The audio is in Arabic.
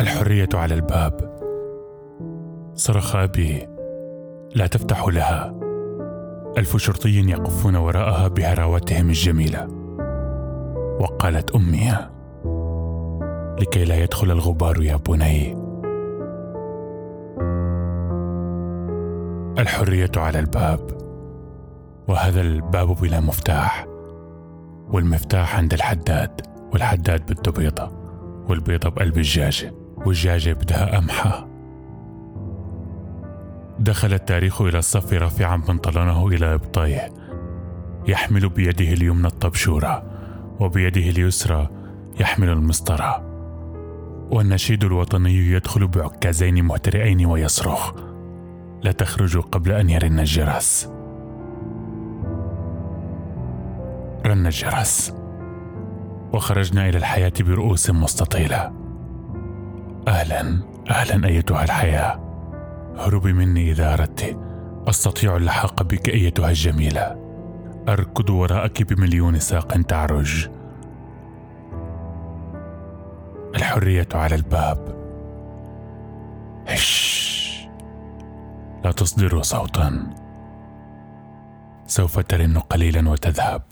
الحرية على الباب. صرخ أبي لا تفتح لها. ألف شرطي يقفون وراءها بهراوتهم الجميلة. وقالت أمي لكي لا يدخل الغبار يا بني. الحرية على الباب. وهذا الباب بلا مفتاح. والمفتاح عند الحداد والحداد بده بيضة والبيضة بقلب الجاجة والجاجة بدها أمحى دخل التاريخ إلى الصف رافعا بنطلونه إلى إبطيه يحمل بيده اليمنى الطبشورة وبيده اليسرى يحمل المسطرة. والنشيد الوطني يدخل بعكازين مهترئين ويصرخ لا تخرجوا قبل أن يرن الجرس رن الجرس وخرجنا إلى الحياة برؤوس مستطيلة. أهلا. أهلا أيتها الحياة. هربي مني إذا أردت. أستطيع اللحاق بك أيتها الجميلة. أركض وراءك بمليون ساق تعرج. الحرية على الباب. هش. لا تصدر صوتا. سوف ترن قليلا وتذهب.